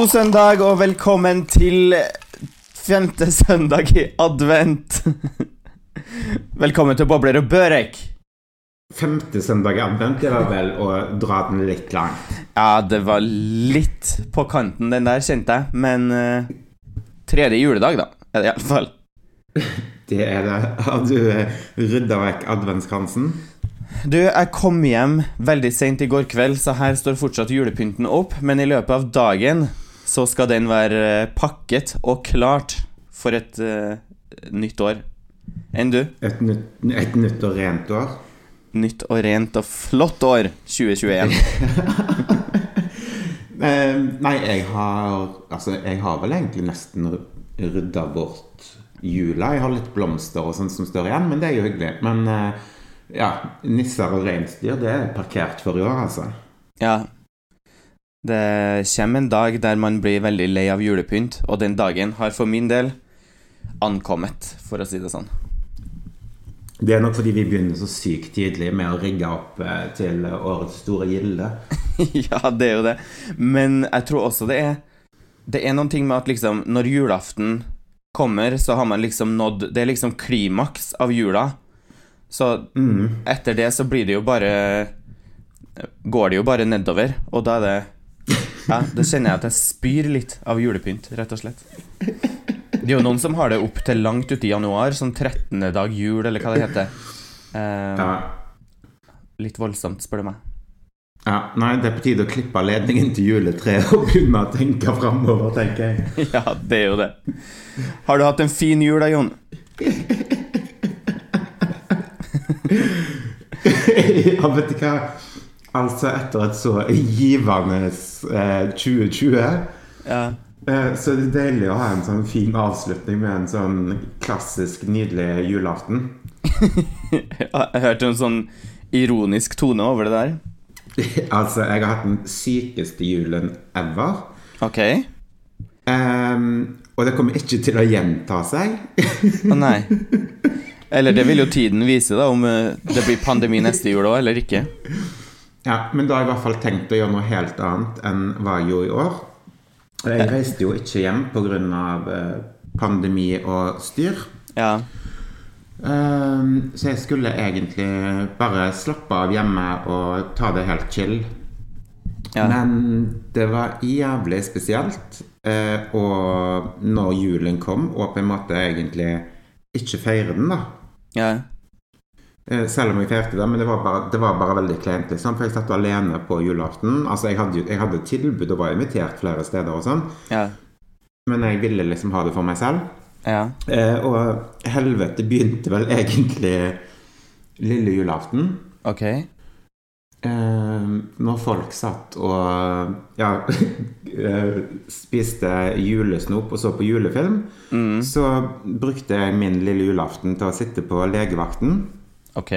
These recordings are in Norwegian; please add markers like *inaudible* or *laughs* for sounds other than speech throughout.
God søndag og velkommen til femte søndag i advent. Velkommen til Bobler og Børek. Femte søndag i advent, det var vel å dra den litt langt. Ja, det var litt på kanten, den der, kjente jeg. Men uh, tredje juledag, da, er det iallfall. Det er det. Har du eh, rydda vekk adventskransen? Du, jeg kom hjem veldig seint i går kveld, så her står fortsatt julepynten opp. Men i løpet av dagen så skal den være eh, pakket og klart for et uh, nytt år. Enn du? Et nytt, et nytt og rent år? Nytt og rent og flott år 2021. *laughs* Eh, nei, jeg har Altså, jeg har vel egentlig nesten rydda bort jula. Jeg har litt blomster og sånt som står igjen, men det er jo hyggelig. Men ja, nisser og reinsdyr, det er parkert for i år, altså. Ja. Det kommer en dag der man blir veldig lei av julepynt, og den dagen har for min del ankommet, for å si det sånn. Det er nok fordi vi begynner så sykt tidlig med å rigge opp eh, til årets store gilde. *laughs* ja, det er jo det. Men jeg tror også det er Det er noen ting med at liksom når julaften kommer, så har man liksom nådd Det er liksom klimaks av jula. Så Mm. etter det så blir det jo bare Går det jo bare nedover, og da er det Ja, da kjenner jeg at jeg spyr litt av julepynt, rett og slett. Det er jo noen som har det opp til langt ute i januar, sånn 13. dag jul, eller hva det heter. Um, Ja. litt voldsomt, spør du meg. Ja, nei, det er på tide å klippe ledningen til juletreet og begynne å tenke framover, tenker jeg. *laughs* Ja, det er jo det. Har du hatt en fin jul da, Jon? *laughs* ja, vet du hva? Altså, etter et så givende eh, 2020 Ja. eh, så er det deilig å ha en sånn fin avslutning med en sånn klassisk, nydelig julaften. *laughs* Jeg hørte en sånn ironisk tone over det der. *laughs* altså, jeg har hatt den sykeste julen ever. Ok. Ehm, og det kommer ikke til å gjenta seg. Å nei. *laughs* Eller det vil jo tiden vise, da, om eh, det blir pandemi neste jul òg, eller ikke. Ja, Men da har jeg i hvert fall tenkt å gjøre noe helt annet enn hva jeg gjorde i år. Jeg reiste jo ikke hjem pga. Eh, pandemi og styr. Ja. Ehm, så jeg skulle egentlig bare slappe av hjemme og ta det helt chill. Ja. Men det var jævlig spesielt. eh, og når julen kom, og på en måte egentlig ikke feire den, da. ja. Eh, Selv om jeg feirte det, men det var bare, det var bare veldig kleint. Liksom, for jeg satt alene på julaften. Altså, jeg hadde, jeg hadde tilbud og var invitert flere steder og sånn, Ja. men jeg ville liksom ha det for meg selv. Ja. Eh, og helvete begynte vel egentlig lille julaften. Ok. Eh, når folk satt og ja, *laughs* eh, spiste julesnop og så på julefilm, Mm. så brukte jeg min lille julaften til å sitte på legevakten. Ok.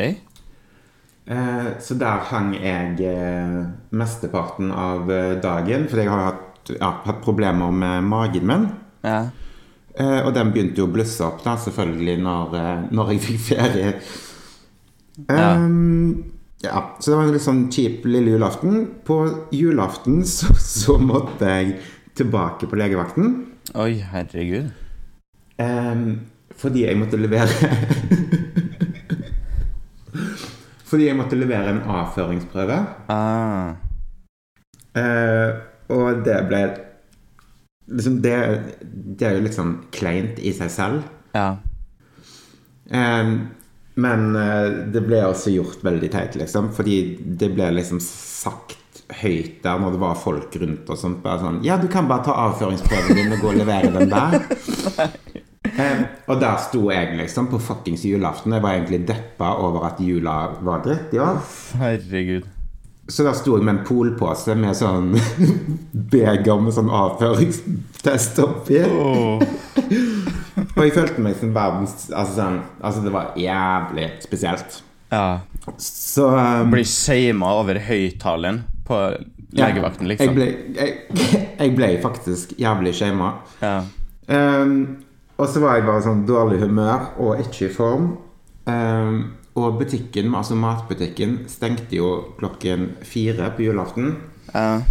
Eh, så der hang jeg eh, mesteparten av eh, dagen, fordi jeg har hatt, ja, hatt problemer med magen min. Ja. Eh, og den begynte jo å blusse opp, da, selvfølgelig, når, eh, når jeg fikk ferie. Ja. Ehm, ja, så det var en litt sånn kjip lille julaften. På julaften så, så måtte jeg tilbake på legevakten. Oi, herregud. Um, fordi jeg måtte levere *laughs* Fordi jeg måtte levere en avføringsprøve. Ah. Eh, og det ble liksom det, det er jo liksom kleint i seg selv. Ja. Eh, men det ble også gjort veldig teit, liksom. Fordi det ble liksom sagt høyt der når det var folk rundt og sånt. Bare sånn Ja, du kan bare ta avføringsprøven din og gå og levere den der. *laughs* Eh, og der sto jeg liksom på fuckings julaften. Jeg var egentlig deppa over at jula var dritt i år. Herregud. Så der sto jeg med en polpose med sånn *laughs* beger med sånn avføringstest oppi. Oh. Og jeg følte meg som verdens altså, sånn, altså det var jævlig spesielt. Ja. Så um, Blir shama over høyttaleren på legevakten, Jeg liksom. ble, jeg, *laughs* jeg ble faktisk jævlig shama. Ja. Um, og så var jeg bare sånn dårlig humør og ikke i form. Um, og butikken, altså matbutikken stengte jo klokken fire på julaften. Ja.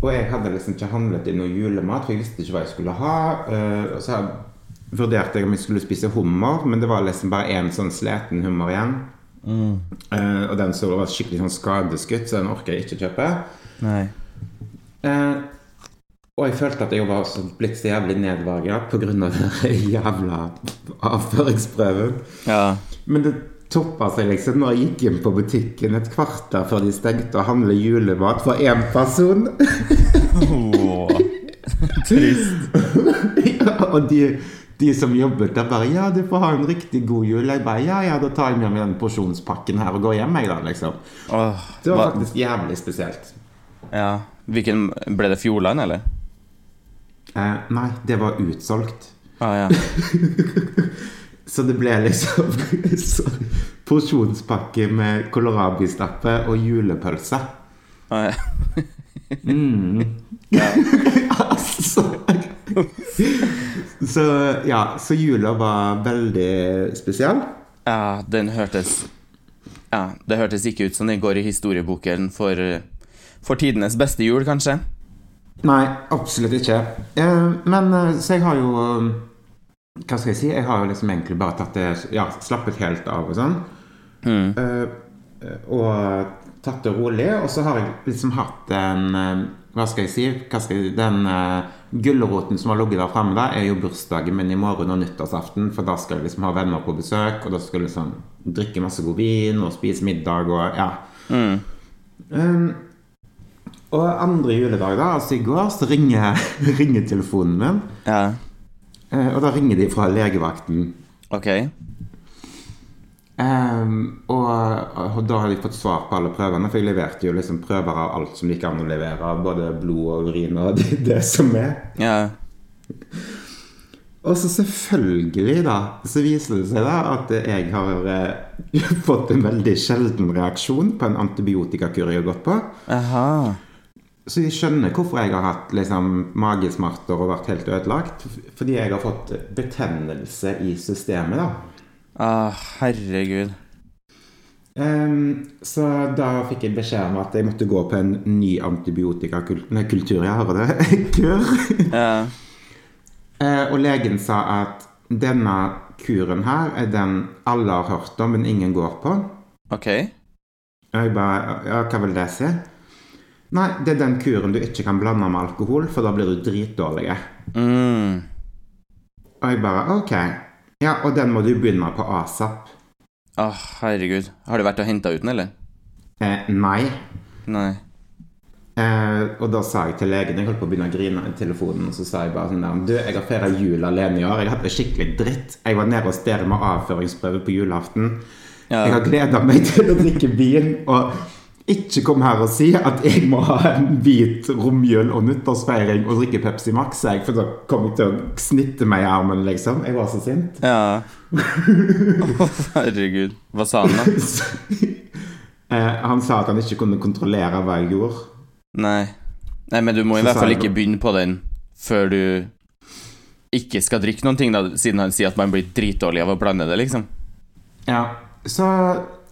og jeg hadde liksom ikke handlet inn noe julemat, for jeg visste ikke hva jeg skulle ha. Uh, og så vurderte jeg om jeg skulle spise hummer, men det var liksom bare én sånn sliten hummer igjen. Eh, og den så var skikkelig sånn skadeskutt, så den orker jeg ikke kjøpe. Nei. Eh, og jeg følte at jeg var også blitt så jævlig nedverga pga. den jævla avføringsprøven. Ja. Men det toppa seg liksom når jeg gikk inn på butikken et kvarter før de stengte og handle julemat for én person. oh, *laughs* Trist. ja, og de, de som jobbet der, bare 'Ja, du får ha en riktig god jul.' Jeg bare 'Ja, ja, da tar jeg med meg den porsjonspakken her og går hjem', jeg, da, liksom. Oh, Det var hva- faktisk jævlig spesielt. Ja. Hvilken Ble det Fjordland, eller? Eh, nei, det var utsolgt. Ah, ja. *laughs* Så det ble liksom *laughs* porsjonspakke med kålrabistappe og julepølse. Ah, ja. *laughs* altså Så ja, så jula var veldig spesiell. ja, den hørtes Ja, det hørtes ikke ut som den går i historieboken for, for tidenes beste jul, kanskje. Nei, absolutt ikke. Eh, men eh, så jeg har jo eh, Hva skal jeg si? Jeg har jo liksom egentlig bare tatt det Ja, slappet helt av og sånn. Mm. Og tatt det rolig. Og så har jeg liksom hatt en Hva skal jeg si? Hva skal jeg, den gulroten som har ligget der framme, er jo bursdagen min i morgen og nyttårsaften. For da skal jeg liksom ha venner på besøk, og da skal jeg liksom drikke masse god vin og spise middag og ja. Mm. Um, og andre juledag, da, altså i går, så ringer, *laughs* ringer telefonen min. Ja, eh, og da ringer de fra legevakten. ok. Um, og, og da har de fått svar på alle prøvene, for jeg leverte jo liksom prøver av alt som de an å levere. Både blod og urin og det, det som er. Ja. Og så selvfølgelig, da, så viser det seg da at jeg har eh, *laughs* fått en veldig sjelden reaksjon på en antibiotikakur jeg har gått på. Aha. Så jeg skjønner hvorfor jeg har hatt liksom, magesmerter og vært helt ødelagt. Fordi jeg har fått betennelse i systemet, da. Ah, herregud. Um, så da fikk jeg beskjed om at jeg måtte gå på en ny antibiotikakultur. Jeg hører det. *laughs* Kur. Ja. Uh, og legen sa at denne kuren her er den alle har hørt om, men ingen går på. Ok. Og jeg bare Ja, hva vil det si? Nei, det er den kuren du ikke kan blande med alkohol, for da blir du dritdårlig. Mm. Og jeg bare OK. Ja, og den må du begynne på asap. Ah, herregud. Har du vært og henta ut den, eller? Eh, nei. Nei. Eh, og da sa jeg til legen Jeg holdt på å begynne å grine i telefonen. Og så sa jeg bare sånn der Du, jeg har feira jul alene i år. Jeg hadde det skikkelig dritt. Jeg var nede hos dere med avføringsprøve på julaften. Ja. Jeg har gleda meg *laughs* til å drikke vin. Og ikke kom her og si at jeg må ha en hvit romjul og nyttårsfeiring og drikke Pepsi Max, jeg, for da kommer jeg til å snitte meg i armen, liksom. Jeg var så sint. Ja. Herregud. Hva sa han, da? *laughs* Eh, han sa at han ikke kunne kontrollere hva jeg gjorde. Nei. Nei, men du må i hvert fall ikke begynne på den før du ikke skal drikke noen ting, da, siden han sier at man blir dritdårlig av å blande det, liksom. Ja, så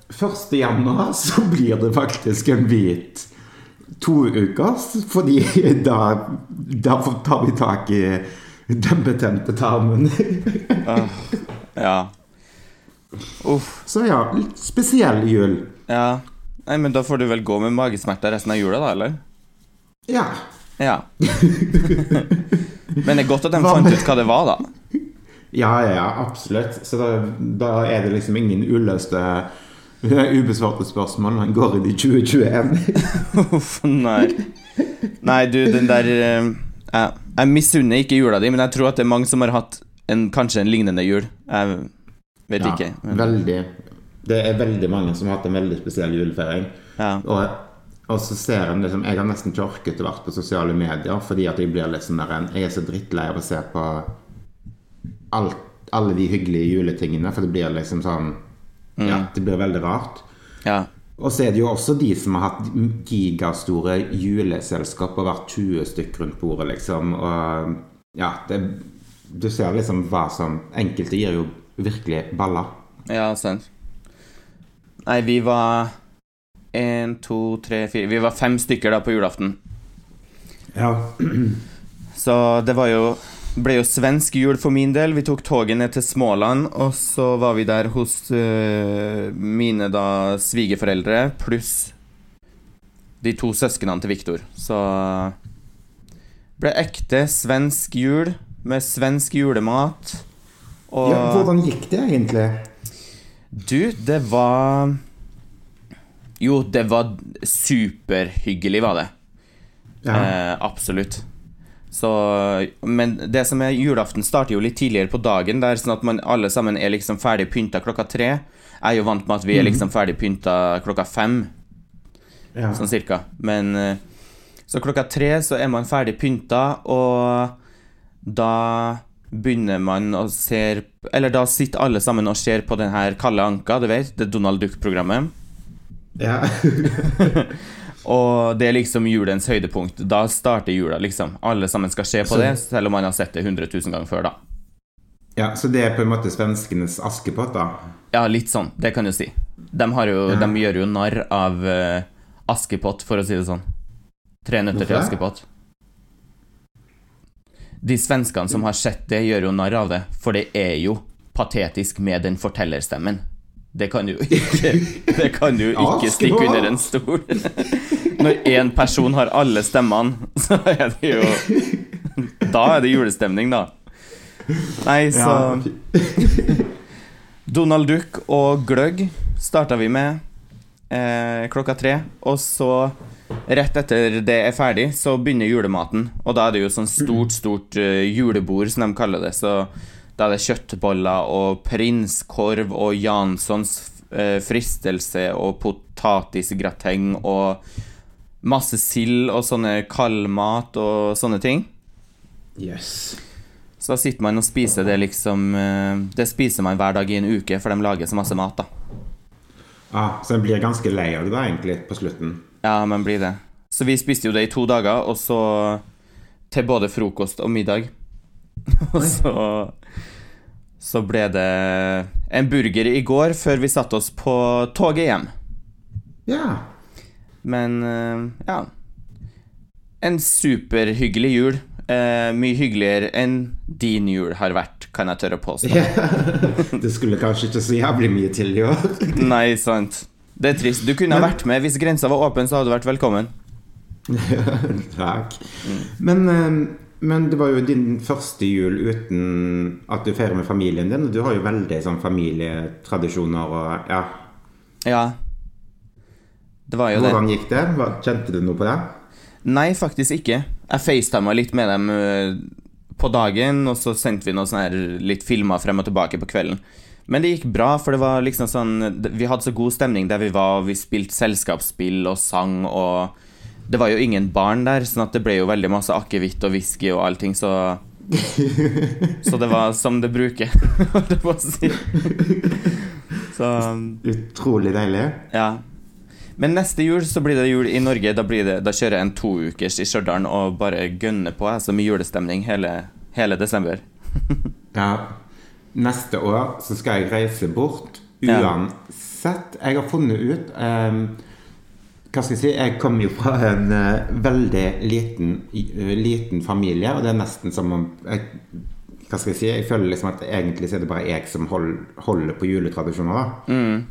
1. januar så blir det faktisk en hvit to uker, fordi da, da tar vi tak i den betente tarmen. Ja. Uff. Så ja, litt spesiell jul. Ja. Nei, men da får du vel gå med magesmerter resten av jula, da, eller? Ja. Ja. *laughs* men det er godt at de fant ut hva det var, da. Ja, ja, ja, absolutt. Så da, da er det liksom ingen uløste ubesvarte spørsmål Han går inn i 2021. *laughs* Uff, nei. Nei, du, den der eh, Jeg, jeg misunner ikke jula di, men jeg tror at det er mange som har hatt en, kanskje en lignende jul. Jeg vet Ja, ikke. Men, veldig. Det er veldig mange som har hatt en veldig spesiell julefeiring. ja. Og, og så ser en liksom Jeg har nesten ikke orket å være på sosiale medier fordi at jeg blir sånn der en Jeg er så drittlei av å se på alt, alle de hyggelige juletingene, for det blir liksom sånn Ja, det blir veldig rart. ja. Og så er det jo også de som har hatt gigastore juleselskap og vært 20 stykk rundt bordet, liksom. Og ja, det, du ser liksom hva som Enkelte gir jo virkelig baller. Ja, sant. Nei, vi var én, to, tre, fire Vi var fem stykker da på julaften. Ja. Så det var jo ble jo svensk jul for min del. Vi tok toget ned til Småland, og så var vi der hos uh, mine da svigerforeldre pluss de to søsknene til Viktor. Så ble ekte svensk jul med svensk julemat. Og ja. Hvordan gikk det egentlig? Du, det var Jo, det var superhyggelig, var det. Ja. Eh, absolutt. Så, men det som er julaften starter jo litt tidligere på dagen, der sånn at man alle sammen er liksom ferdig pynta klokka tre. Jeg er jo vant med at vi er liksom ferdig pynta klokka fem, ja. sånn cirka. Men eh, så klokka tre så er man ferdig pynta, og da begynner man å se Eller da sitter alle sammen og ser på den her Kalle Anka, du vet, det Donald Duck-programmet. Ja. *laughs* Og det er liksom julens høydepunkt. Da starter jula, liksom. Alle sammen skal se på Så- det, selv om man har sett det 100 000 ganger før, da. ja, Så det er på en måte svenskenes Askepott, da? Ja, litt sånn. Det kan du si. De, har jo, Ja. de gjør jo narr av uh, Askepott, for å si det sånn. Tre nøtter Hvorfor til Askepott. De svenskene som har sett det, gjør jo narr av det, for det er jo patetisk med den fortellerstemmen. Det kan jo ikke Det kan jo ikke stikke under en stol. Når én person har alle stemmene, så er det jo Da er det julestemning, da. Nei, så Donald Duck og gløgg starta vi med eh, klokka tre. Og så, rett etter det er ferdig, så begynner julematen. Og da er det jo sånn stort, stort eh, julebord, som de kaller det. Så da er det kjøttboller og prinskorv og Janssons eh, fristelse og potatisgrateng og masse sild og sånne kaldmat og sånne ting. Yes. Så da sitter man og spiser det liksom eh, Det spiser man hver dag i en uke, for de lager så masse mat, da. Ah, så en blir ganske lei av det da, egentlig, på slutten. Ja, man blir det. Så vi spiste jo det i to dager, og så til både frokost og middag. *laughs* og så Så ble det en burger i går før vi satte oss på toget hjem. Ja. Men eh, ja En superhyggelig jul. Eh, mye hyggeligere enn din jul har vært, kan jeg tørre å påstå. *laughs* det skulle kanskje ikke så jævlig mye til i år. *laughs* Nei, sant. Det er trist. Du kunne ha vært med. Hvis grensa var åpen, så hadde du vært velkommen. Takk. Men, eh, men det var jo din første jul uten at du feirer med familien din. og Du har jo veldig sånn familietradisjoner og ja. Ja. Det var jo det. Hvordan gikk det? Hva, kjente du noe på det? Nei, faktisk ikke. Jeg facetima litt med dem øh, på dagen, og så sendte vi noe sånn her litt filmer frem og tilbake på kvelden. Men det gikk bra, for det var liksom sånn Vi hadde så god stemning der vi var, og vi spilte selskapsspill og sang, og det var jo ingen barn der, sånn at det ble jo veldig masse akevitt og whisky og allting, så *laughs* Så det var som det bruker, *laughs* holdt jeg på å si. Så Utrolig deilig. ja. Men neste jul så blir det jul i Norge. Da, blir det, da kjører jeg en toukers i Stjørdal og bare gønner på. Altså med julestemning hele, hele desember. *laughs* Ja. Neste år så skal jeg reise bort uansett. Jeg har funnet ut ehm, Hva skal jeg si? Jeg kommer jo fra en uh, veldig liten, uh, liten familie, og det er nesten som om jeg, Hva skal jeg si? Jeg føler liksom at egentlig så er det bare jeg som hold, holder på juletradisjoner. da Mm.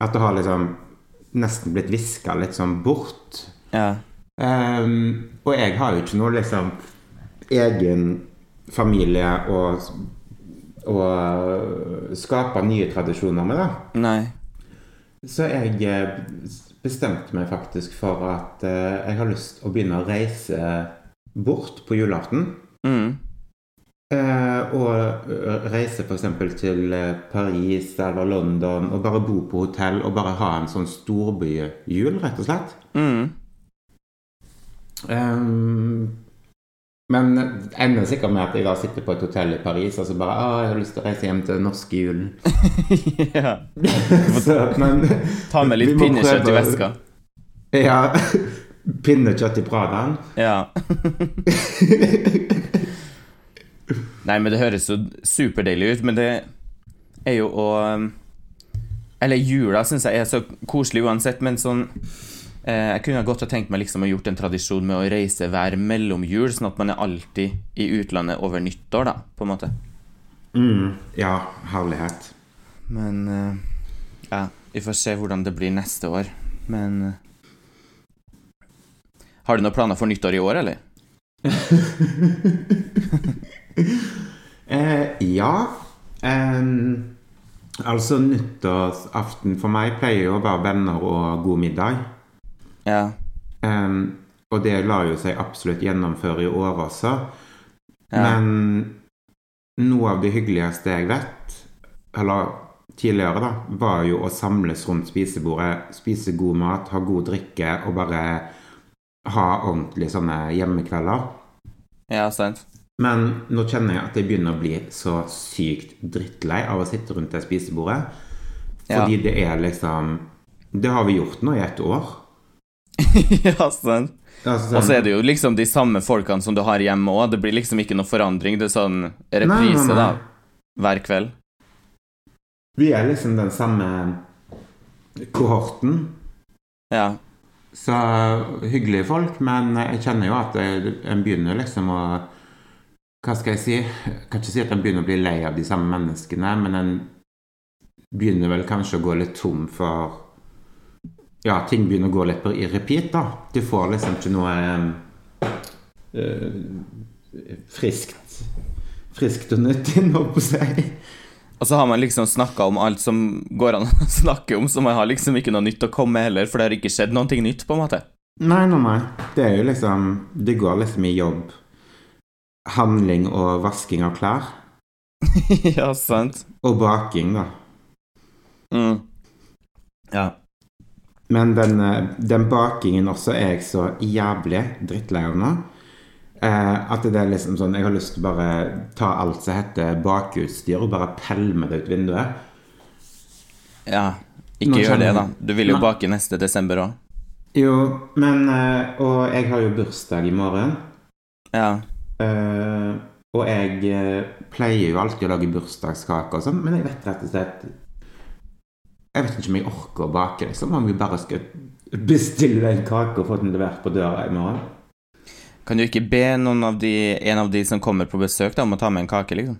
At det har liksom nesten blitt viska litt sånn bort. Ja. Um, og jeg har jo ikke noe liksom egen familie å, å skape nye tradisjoner med, da. Nei. Så jeg eh, bestemte meg faktisk for at eh, jeg har lyst å begynne å reise bort på julaften. Mm. Eh, og eh, reise f.eks. til eh, Paris eller London og bare bo på hotell og bare ha en sånn storbyjul, rett og slett. Mm. Ehm, men ender sikkert med at jeg da sitter på et hotell i Paris og så bare Å, jeg har lyst til å reise hjem til norske julen. *laughs* ja. *laughs* så, men Ta med litt pinnekjøtt i veska. Ja. *laughs* Pinnekjøtt i Pradaen. Ja. Nei, men det høres jo superdeilig ut, men det er jo å Eller jula syns jeg er så koselig uansett, men sånn jeg kunne godt ha tenkt meg liksom å gjort en tradisjon med å reise hver mellomjul, sånn at man er alltid i utlandet over nyttår, da, på en måte. Mm, ja, herlighet. Men eh, ja, vi får se hvordan det blir neste år. Men eh, Har du noen planer for nyttår i år, eller? *laughs* Eh, ja. Um, altså, nyttårsaften for meg pleier jo å være venner og god middag. Ja. Um, og det lar jo seg absolutt gjennomføre i år også. Ja. Men noe av det hyggeligste jeg vet, eller tidligere, da, var jo å samles rundt spisebordet, spise god mat, ha god drikke og bare ha ordentlig sånne hjemmekvelder. ja, sant. Men nå kjenner jeg at jeg begynner å bli så sykt drittlei av å sitte rundt det spisebordet. Ja. Fordi det er liksom Det har vi gjort nå i et år. *laughs* ja, sant. Og så er det jo liksom de samme folkene som du har hjemme òg. Det blir liksom ikke noe forandring. Det er sånn reprise, nei, nei. da. Hver kveld. Vi er liksom den samme kohorten. Ja. Så hyggelige folk, men jeg kjenner jo at en begynner liksom å Hva skal jeg si? Jeg kan ikke si at en begynner å bli lei av de samme menneskene, men en begynner vel kanskje å gå litt tom for Ja, ting begynner å gå litt i repeat, da. Du får liksom ikke noe eh, friskt Friskt og nytt inn, holdt på å si. Og så har man liksom snakka om alt som går an å *laughs* snakke om, så man har liksom ikke noe nytt å komme med heller, for det har ikke skjedd noe nytt, på en måte. Nei, nei, nei. Det er jo liksom Det går liksom i jobb, handling og vasking av klær. *laughs* ja, sant. Og baking, da. Mm. Ja. Men den, eh, den bakingen også er jeg så jævlig drittlei av nå. Eh, at det er liksom sånn Jeg har lyst til å bare ta alt som heter bakutstyr, og bare pælme det ut vinduet. ja. Ikke gjør det, da. Du vil jo bake neste desember òg. Jo, men eh, Og jeg har jo bursdag i morgen. Ja. Eh, og jeg eh, pleier jo alltid å lage bursdagskake og sånn, men jeg vet rett og slett Jeg vet ikke om jeg orker å bake, liksom. Om vi bare skal bestille en kake og få den levert på døra i morgen. Kan du ikke be noen av de, en av de som kommer på besøk, da, om å ta med en kake, liksom?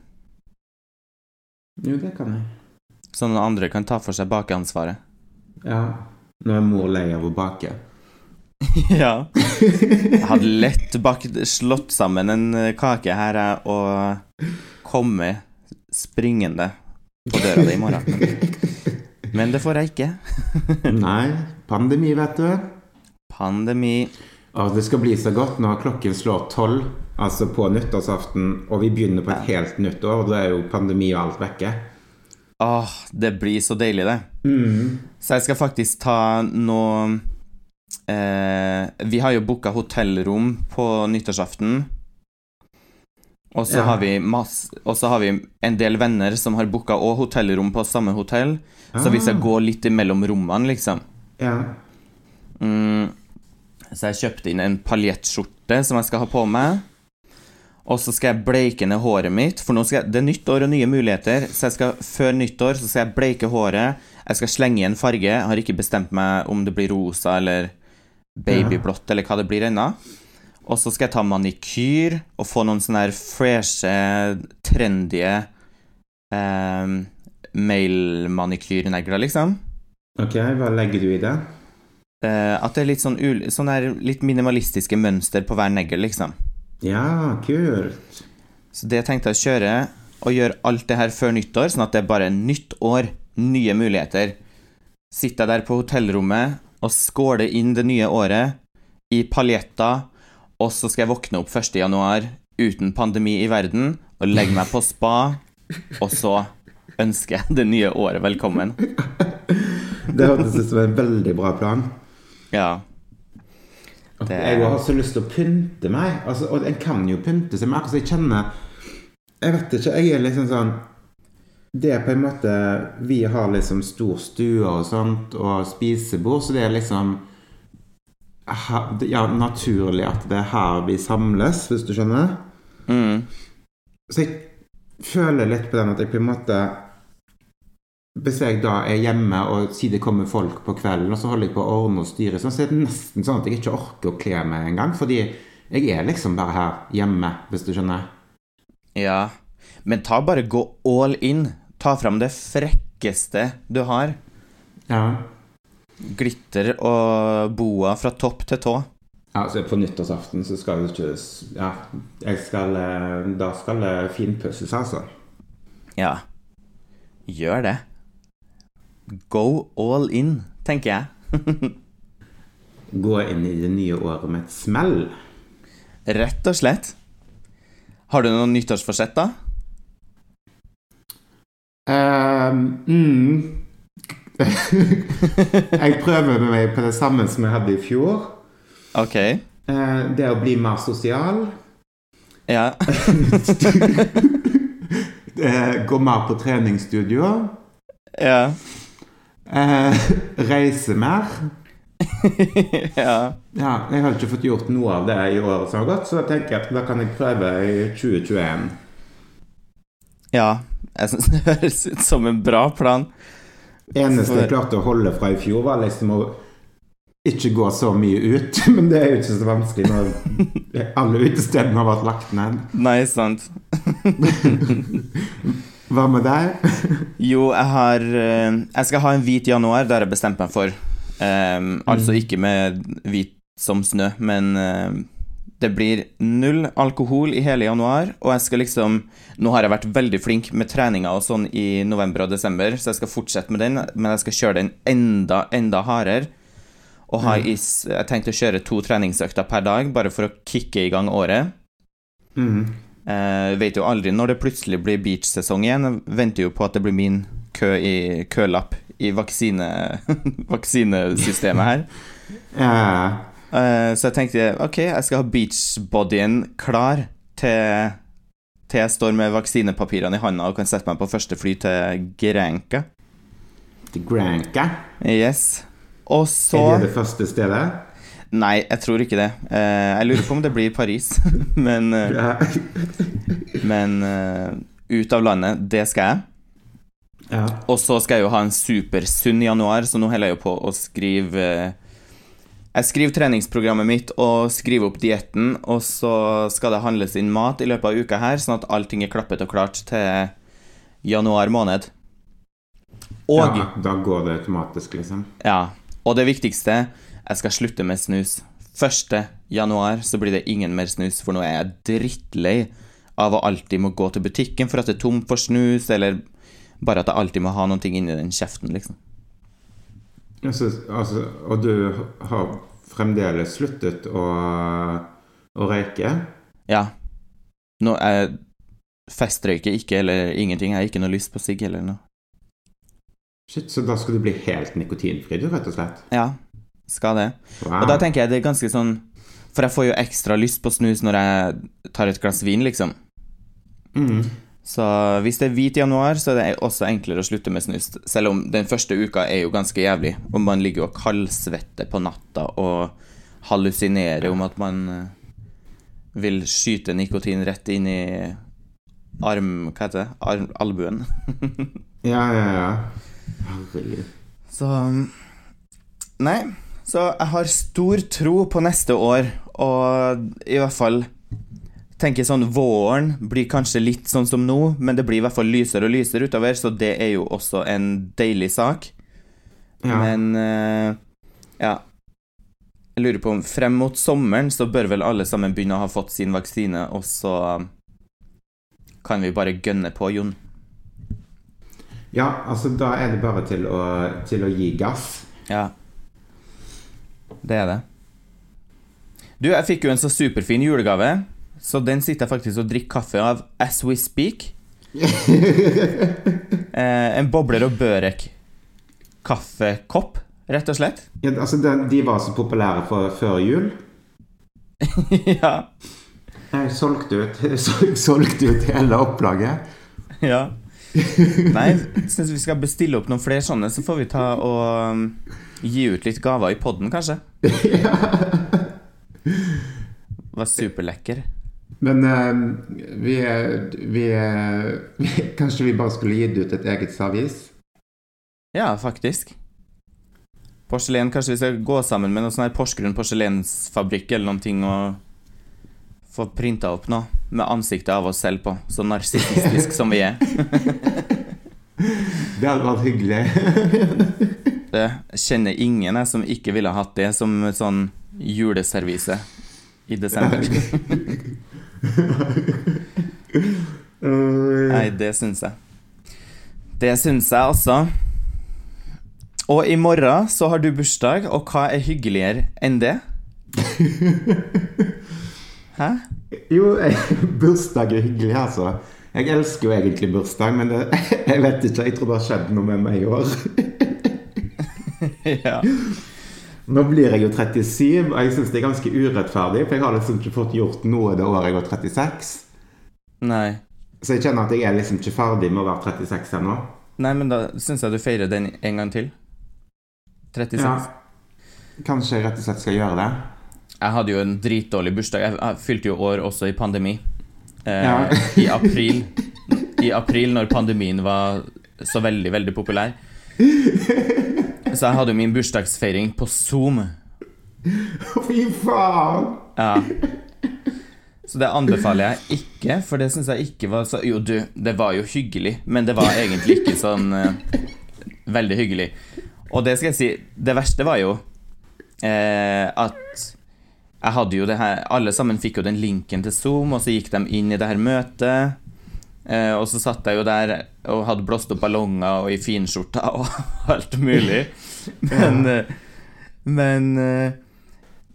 Jo, det kan jeg. Så noen andre kan ta for seg bakeansvaret. Ja. Nå er mor lei av å bake. *laughs* ja. Jeg hadde lett bakt, slått sammen en kake her og kommet springende på døra di i morgen. *laughs* Men, det får jeg ikke. *laughs* Nei, pandemi, vet du. Pandemi. Og det skal bli så godt når klokken slår tolv, altså på nyttårsaften, og vi begynner på et helt nytt år, da er jo pandemi og alt vekke. Åh, det blir så deilig, det. Mm. Så jeg skal faktisk ta noe eh, Vi har jo booka hotellrom på nyttårsaften. Og så Ja. har har vi en del venner som har booka òg hotellrom på samme hotell. Så hvis jeg går gå litt imellom rommene, liksom. Ja. Mm, så jeg kjøpte inn en paljettskjorte som jeg skal ha på meg. Og så skal jeg bleike ned håret mitt, for nå skal jeg, det er nytt år og nye muligheter. Så jeg skal, før nyttår så skal jeg bleike håret. Jeg skal slenge i en farge. Jeg har ikke bestemt meg om det blir rosa eller babyblått eller hva det blir ennå. Og så skal jeg ta manikyr og få noen sånne her freshe, trendy eh, mailmanikyrnegler, liksom. Ok, hva legger du i det? Eh, at det er litt sånn, ul sånn litt minimalistiske mønster på hver negl, liksom. Ja, kult. Så det tenkte jeg å kjøre, og gjøre alt det her før nyttår, sånn at det er bare nytt år, nye muligheter. Sitter jeg der på hotellrommet og skåler inn det nye året i paljetter, og så skal jeg våkne opp 1. januar uten pandemi i verden, og legge meg på spa, og så ønsker jeg det nye året velkommen. Det hørtes ut som en veldig bra plan. Ja. Det- Jeg har så lyst til å pynte meg. Altså, og en kan jo pynte seg, men akkurat jeg kjenner Jeg vet ikke, jeg er liksom sånn Det er på en måte Vi har liksom stor stue og sånt, og spisebord, så det er liksom Ja, naturlig at det er her vi samles, hvis du skjønner. Mm. Så jeg føler litt på den at jeg på en måte hvis jeg da er hjemme og sier det kommer folk på kvelden, og så holder jeg på å ordne og styre, så er det nesten sånn at jeg ikke orker å kle meg engang. Fordi jeg er liksom bare her hjemme, hvis du skjønner. Ja. Men ta bare gå all in. Ta fram det frekkeste du har. Ja. Glitter og boa fra topp til tå. Ja, så På nyttårsaften så skal det ikke Ja, jeg skal eh, Da skal det finpusses, altså. Ja. Gjør det. Go all in, tenker jeg. *laughs* Gå inn i det nye året med et smell. Rett og slett. Har du noen nyttårsforsett, da? Um, mm. *laughs* jeg prøver med meg på det samme som jeg hadde i fjor. Ok. Eh, det å bli mer sosial. Ja. *laughs* Eh, gå mer på treningsstudio. ja. Eh, reise mer. *laughs* ja. Ja, jeg har ikke fått gjort noe av det i året som har gått, så da tenker jeg at da kan jeg prøve i 2021. Ja. Jeg syns det høres ut som en bra plan. Eneste jeg klarte å holde fra i fjor, var liksom å ikke gå så mye ut. *laughs* Men det er jo ikke så vanskelig når alle utestedene har vært lagt ned. Nei, sant. *laughs* Hva med deg? Jo, jeg har eh, Jeg skal ha en hvit januar, det har jeg bestemt meg for. Ehm, Altså ikke med hvit som snø, men eh, det blir null alkohol i hele januar, og jeg skal liksom Nå har jeg vært veldig flink med treninga og sånn i november og desember, så jeg skal fortsette med den, men jeg skal kjøre den enda, enda hardere. Og ha is Jeg tenkte å kjøre to treningsøkter per dag, bare for å kicke i gang året. Mm. Eh, vet jo aldri når det plutselig blir beach-sesong igjen. Jeg venter jo på at det blir min kø i, kølapp i vaksine, *laughs* vaksinesystemet her. Eh, Eh, så jeg tenkte ok, jeg skal ha beachbodyen klar til, til jeg står med vaksinepapirene i handa og kan sette meg på første fly til Granca. til Granca. Yes. Og så Er det det første stedet? Nei, jeg tror ikke det. Eh, jeg lurer på om det blir Paris, *laughs* men, eh, men ut av landet, det skal jeg. ja. Og så skal jeg jo ha en supersunn januar, så nå holder jeg jo på å skrive Jeg skriver treningsprogrammet mitt og skriver opp dietten, og så skal det handles inn mat i løpet av uka her, sånn at allting er klappet og klart til januar måned. Og ja, da går det automatisk, liksom. ja, og det viktigste, jeg skal slutte med snus. 1. januar så blir det ingen mer snus, for nå er jeg drittlei av å alltid må gå til butikken for at det er tomt for snus, eller bare at jeg alltid må ha noe inni den kjeften, liksom. Altså, altså, og du har fremdeles sluttet å, å røyke? Ja. Nå jeg festrøyker ikke eller ingenting. Jeg har ikke noe lyst på sigg eller noe. Shit, så da skal du bli helt nikotinfri, du, rett og slett? Ja, skal det. Wow. Og da tenker jeg det er ganske sånn For jeg får jo ekstra lyst på snus når jeg tar et glass vin, liksom. Mm. Så hvis det er hvit januar, så er det også enklere å slutte med snus. Selv om den første uka er jo ganske jævlig, og man ligger og kaldsvetter på natta og hallusinerer om at man eh, vil skyte nikotin rett inn i arm... Hva heter det? Arm, albuen. *laughs* Ja, ja, ja. Herregud. Så Nei. Så jeg har stor tro på neste år, og i hvert fall tenker sånn Våren blir kanskje litt sånn som nå, men det blir i hvert fall lysere og lysere utover, så det er jo også en deilig sak. Ja. Men uh, ja. Jeg lurer på om frem mot sommeren så bør vel alle sammen begynne å ha fått sin vaksine, og så kan vi bare gønne på, Jon. ja, altså da er det bare til å, til å gi gass. Ja. Det er det. Du, jeg fikk jo en så superfin julegave, så den sitter jeg faktisk og drikker kaffe av as we speak. *laughs* eh, en bobler og børek kaffekopp, rett og slett. Ja, altså, de, de var så populære for, før jul. *laughs* ja. Jeg solgte ut, *laughs* sol- solgte ut hele opplaget. ja. Nei, jeg syns vi skal bestille opp noen flere sånne, så får vi ta og um, gi ut litt gaver i poden, kanskje. ja. Var superlekker. Men eh, vi, vi, vi *laughs* Kanskje vi bare skulle gitt ut et eget avis? Ja, faktisk. Porselen, kanskje vi skal gå sammen med noe sånn her Porsgrunn porselensfabrikk eller noen ting og få printa opp noe med ansiktet av oss selv på, så narsissistisk som vi er. *laughs* Det hadde vært hyggelig. *laughs* Det kjenner ingen jeg som ikke ville hatt det som sånn juleservise i desember. Nei, det syns jeg. Det syns jeg også. Og i morgen så har du bursdag, og hva er hyggeligere enn det? *laughs* Hæ? Jo, bursdag er hyggelig, altså. Jeg elsker jo egentlig bursdag, men det, *laughs* jeg vet ikke. Jeg tror det har skjedd noe med meg i år. *laughs* ja. Nå blir jeg jo 37, og jeg syns det er ganske urettferdig, for jeg har liksom ikke fått gjort noe det året jeg var 36. Nei. Så jeg kjenner at jeg er liksom ikke ferdig med å være 36 ennå. Nei, men da syns jeg du feirer den en gang til. 36. Ja. Kanskje jeg rett og slett skal gjøre det. Jeg hadde jo en dritdårlig bursdag. Jeg, jeg fylte jo år også i pandemi. Eh, Ja. I april. I april, når pandemien var så veldig, veldig populær. *laughs* Så jeg hadde jo min bursdagsfeiring på Zoom. *laughs* Fy faen! Ja. Så det anbefaler jeg ikke, for det syns jeg ikke var så Jo, du, det var jo hyggelig, men det var egentlig ikke sånn uh, veldig hyggelig. Og det skal jeg si, det verste var jo eh, at jeg hadde jo det her Alle sammen fikk jo den linken til Zoom, og så gikk de inn i det her møtet. Eh, og så satt jeg jo der og hadde blåst opp ballonger og i finskjorta og *laughs* alt mulig. Men, eh, men eh,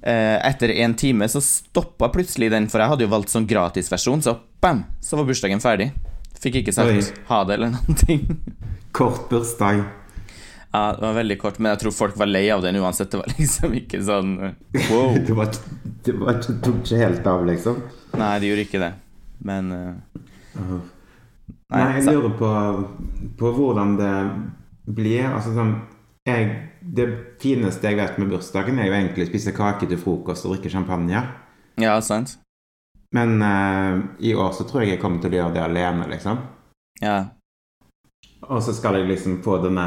eh, etter en time så stoppa plutselig den, for jeg hadde jo valgt sånn gratisversjon, så bam, så var bursdagen ferdig. Fikk ikke sagt Oi. ha det eller noen ting. Kort bursdag. Ja, det var veldig kort, men jeg tror folk var lei av den uansett. Det var liksom ikke sånn *laughs* wow. Det, var, det var, det tok ikke helt av, liksom. Nei, det gjorde ikke det. Men eh, Nei, jeg lurer på, på hvordan det blir. Altså sånn jeg, Det fineste jeg vet med bursdagen, er jo egentlig å spise kake til frokost og drikke champagne. Ja, sant? Men uh, i år så tror jeg jeg kommer til å gjøre det alene, liksom. Ja. Og så skal jeg liksom få denne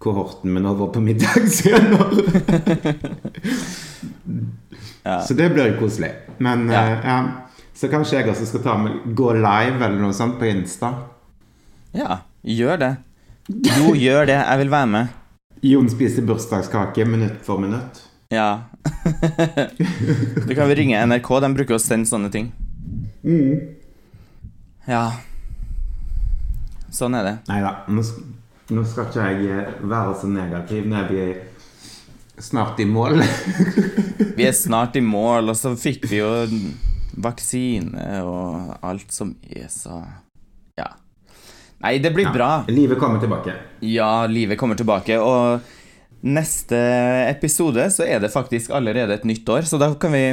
kohorten min over på middag senere. *laughs* Ja. Så det blir jo koselig. Men Ja. eh, ja. Så kanskje jeg også skal ta med, gå live eller noe sånt på Insta. ja, gjør det. Jo, gjør det. Jeg vil være med. Jon spiser bursdagskake minutt for minutt. Ja. *laughs* Du kan vel ringe NRK, de bruker å sende sånne ting. Ja. Sånn er det. Nei da, nå, nå skal ikke jeg eh, være så negativ når vi er snart i mål. *laughs* Vi er snart i mål, og så fikk vi jo vaksine og alt som er så. Nei, det blir bra. Livet kommer tilbake. Ja, livet kommer tilbake, og neste episode så er det faktisk allerede et nytt år, så da kan vi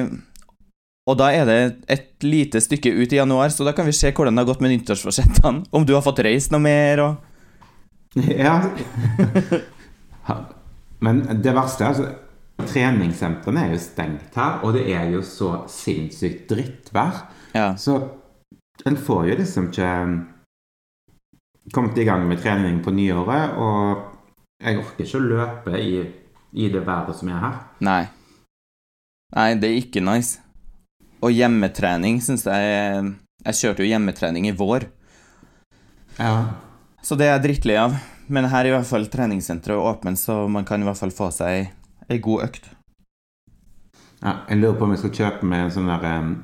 Og da er det et lite stykke ut i januar, så da kan vi se hvordan det har gått med nyttårsforsettene. Om du har fått reist noe mer og *laughs* Ja. Men det verste er altså Treningssentrene er jo stengt her, og det er jo så sinnssykt drittvær. Ja. Så en får jo liksom ikke kommet i gang med trening på nyåret, og jeg orker ikke å løpe i, i det været som er her. Nei. Nei, det er ikke nice. Og hjemmetrening syns jeg Jeg kjørte jo hjemmetrening i vår, Ja. så det er jeg drittlei av. Men her er i hvert fall treningssenteret åpent, så man kan i hvert fall få seg ei, god økt. ja. Jeg lurer på om jeg skal kjøpe meg en sånn der en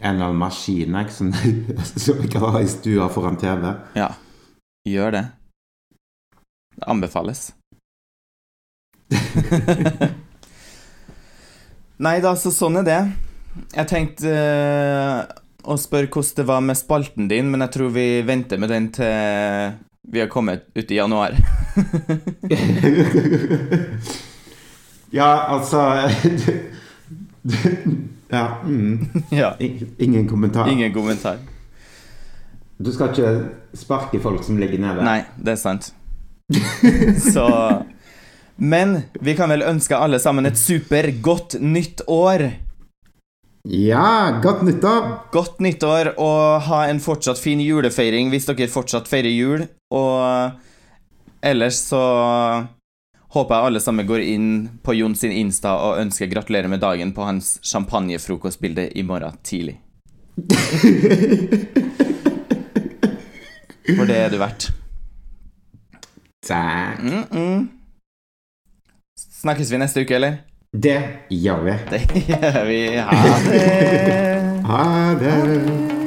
eller annen maskin jeg, som, *laughs* som jeg kan ha i stua foran TV. Ja, gjør det. Det anbefales. *laughs* Nei da, så sånn er det. Jeg tenkte uh, å spørre hvordan det var med spalten din, men jeg tror vi venter med den til vi har kommet ut i januar. *laughs* ja, altså *laughs* Ja. Mm. ja. Ingen kommentar. Ingen kommentar. Du skal ikke sparke folk som ligger nede? Nei, det er sant. *laughs* Så Men vi kan vel ønske alle sammen et supergodt nytt år. Ja, godt nyttår! Godt nyttår, og ha en fortsatt fin julefeiring hvis dere fortsatt feirer jul. Og ellers så håper jeg alle sammen går inn på Jon sin Insta og ønsker gratulerer med dagen på hans champagnefrokostbilde i morgen tidlig. *laughs* For det er du verdt. Takk. Mm -mm. Snakkes vi neste uke, eller? Det gjør vi. Det gjør vi. Ha det. *laughs* Ha det.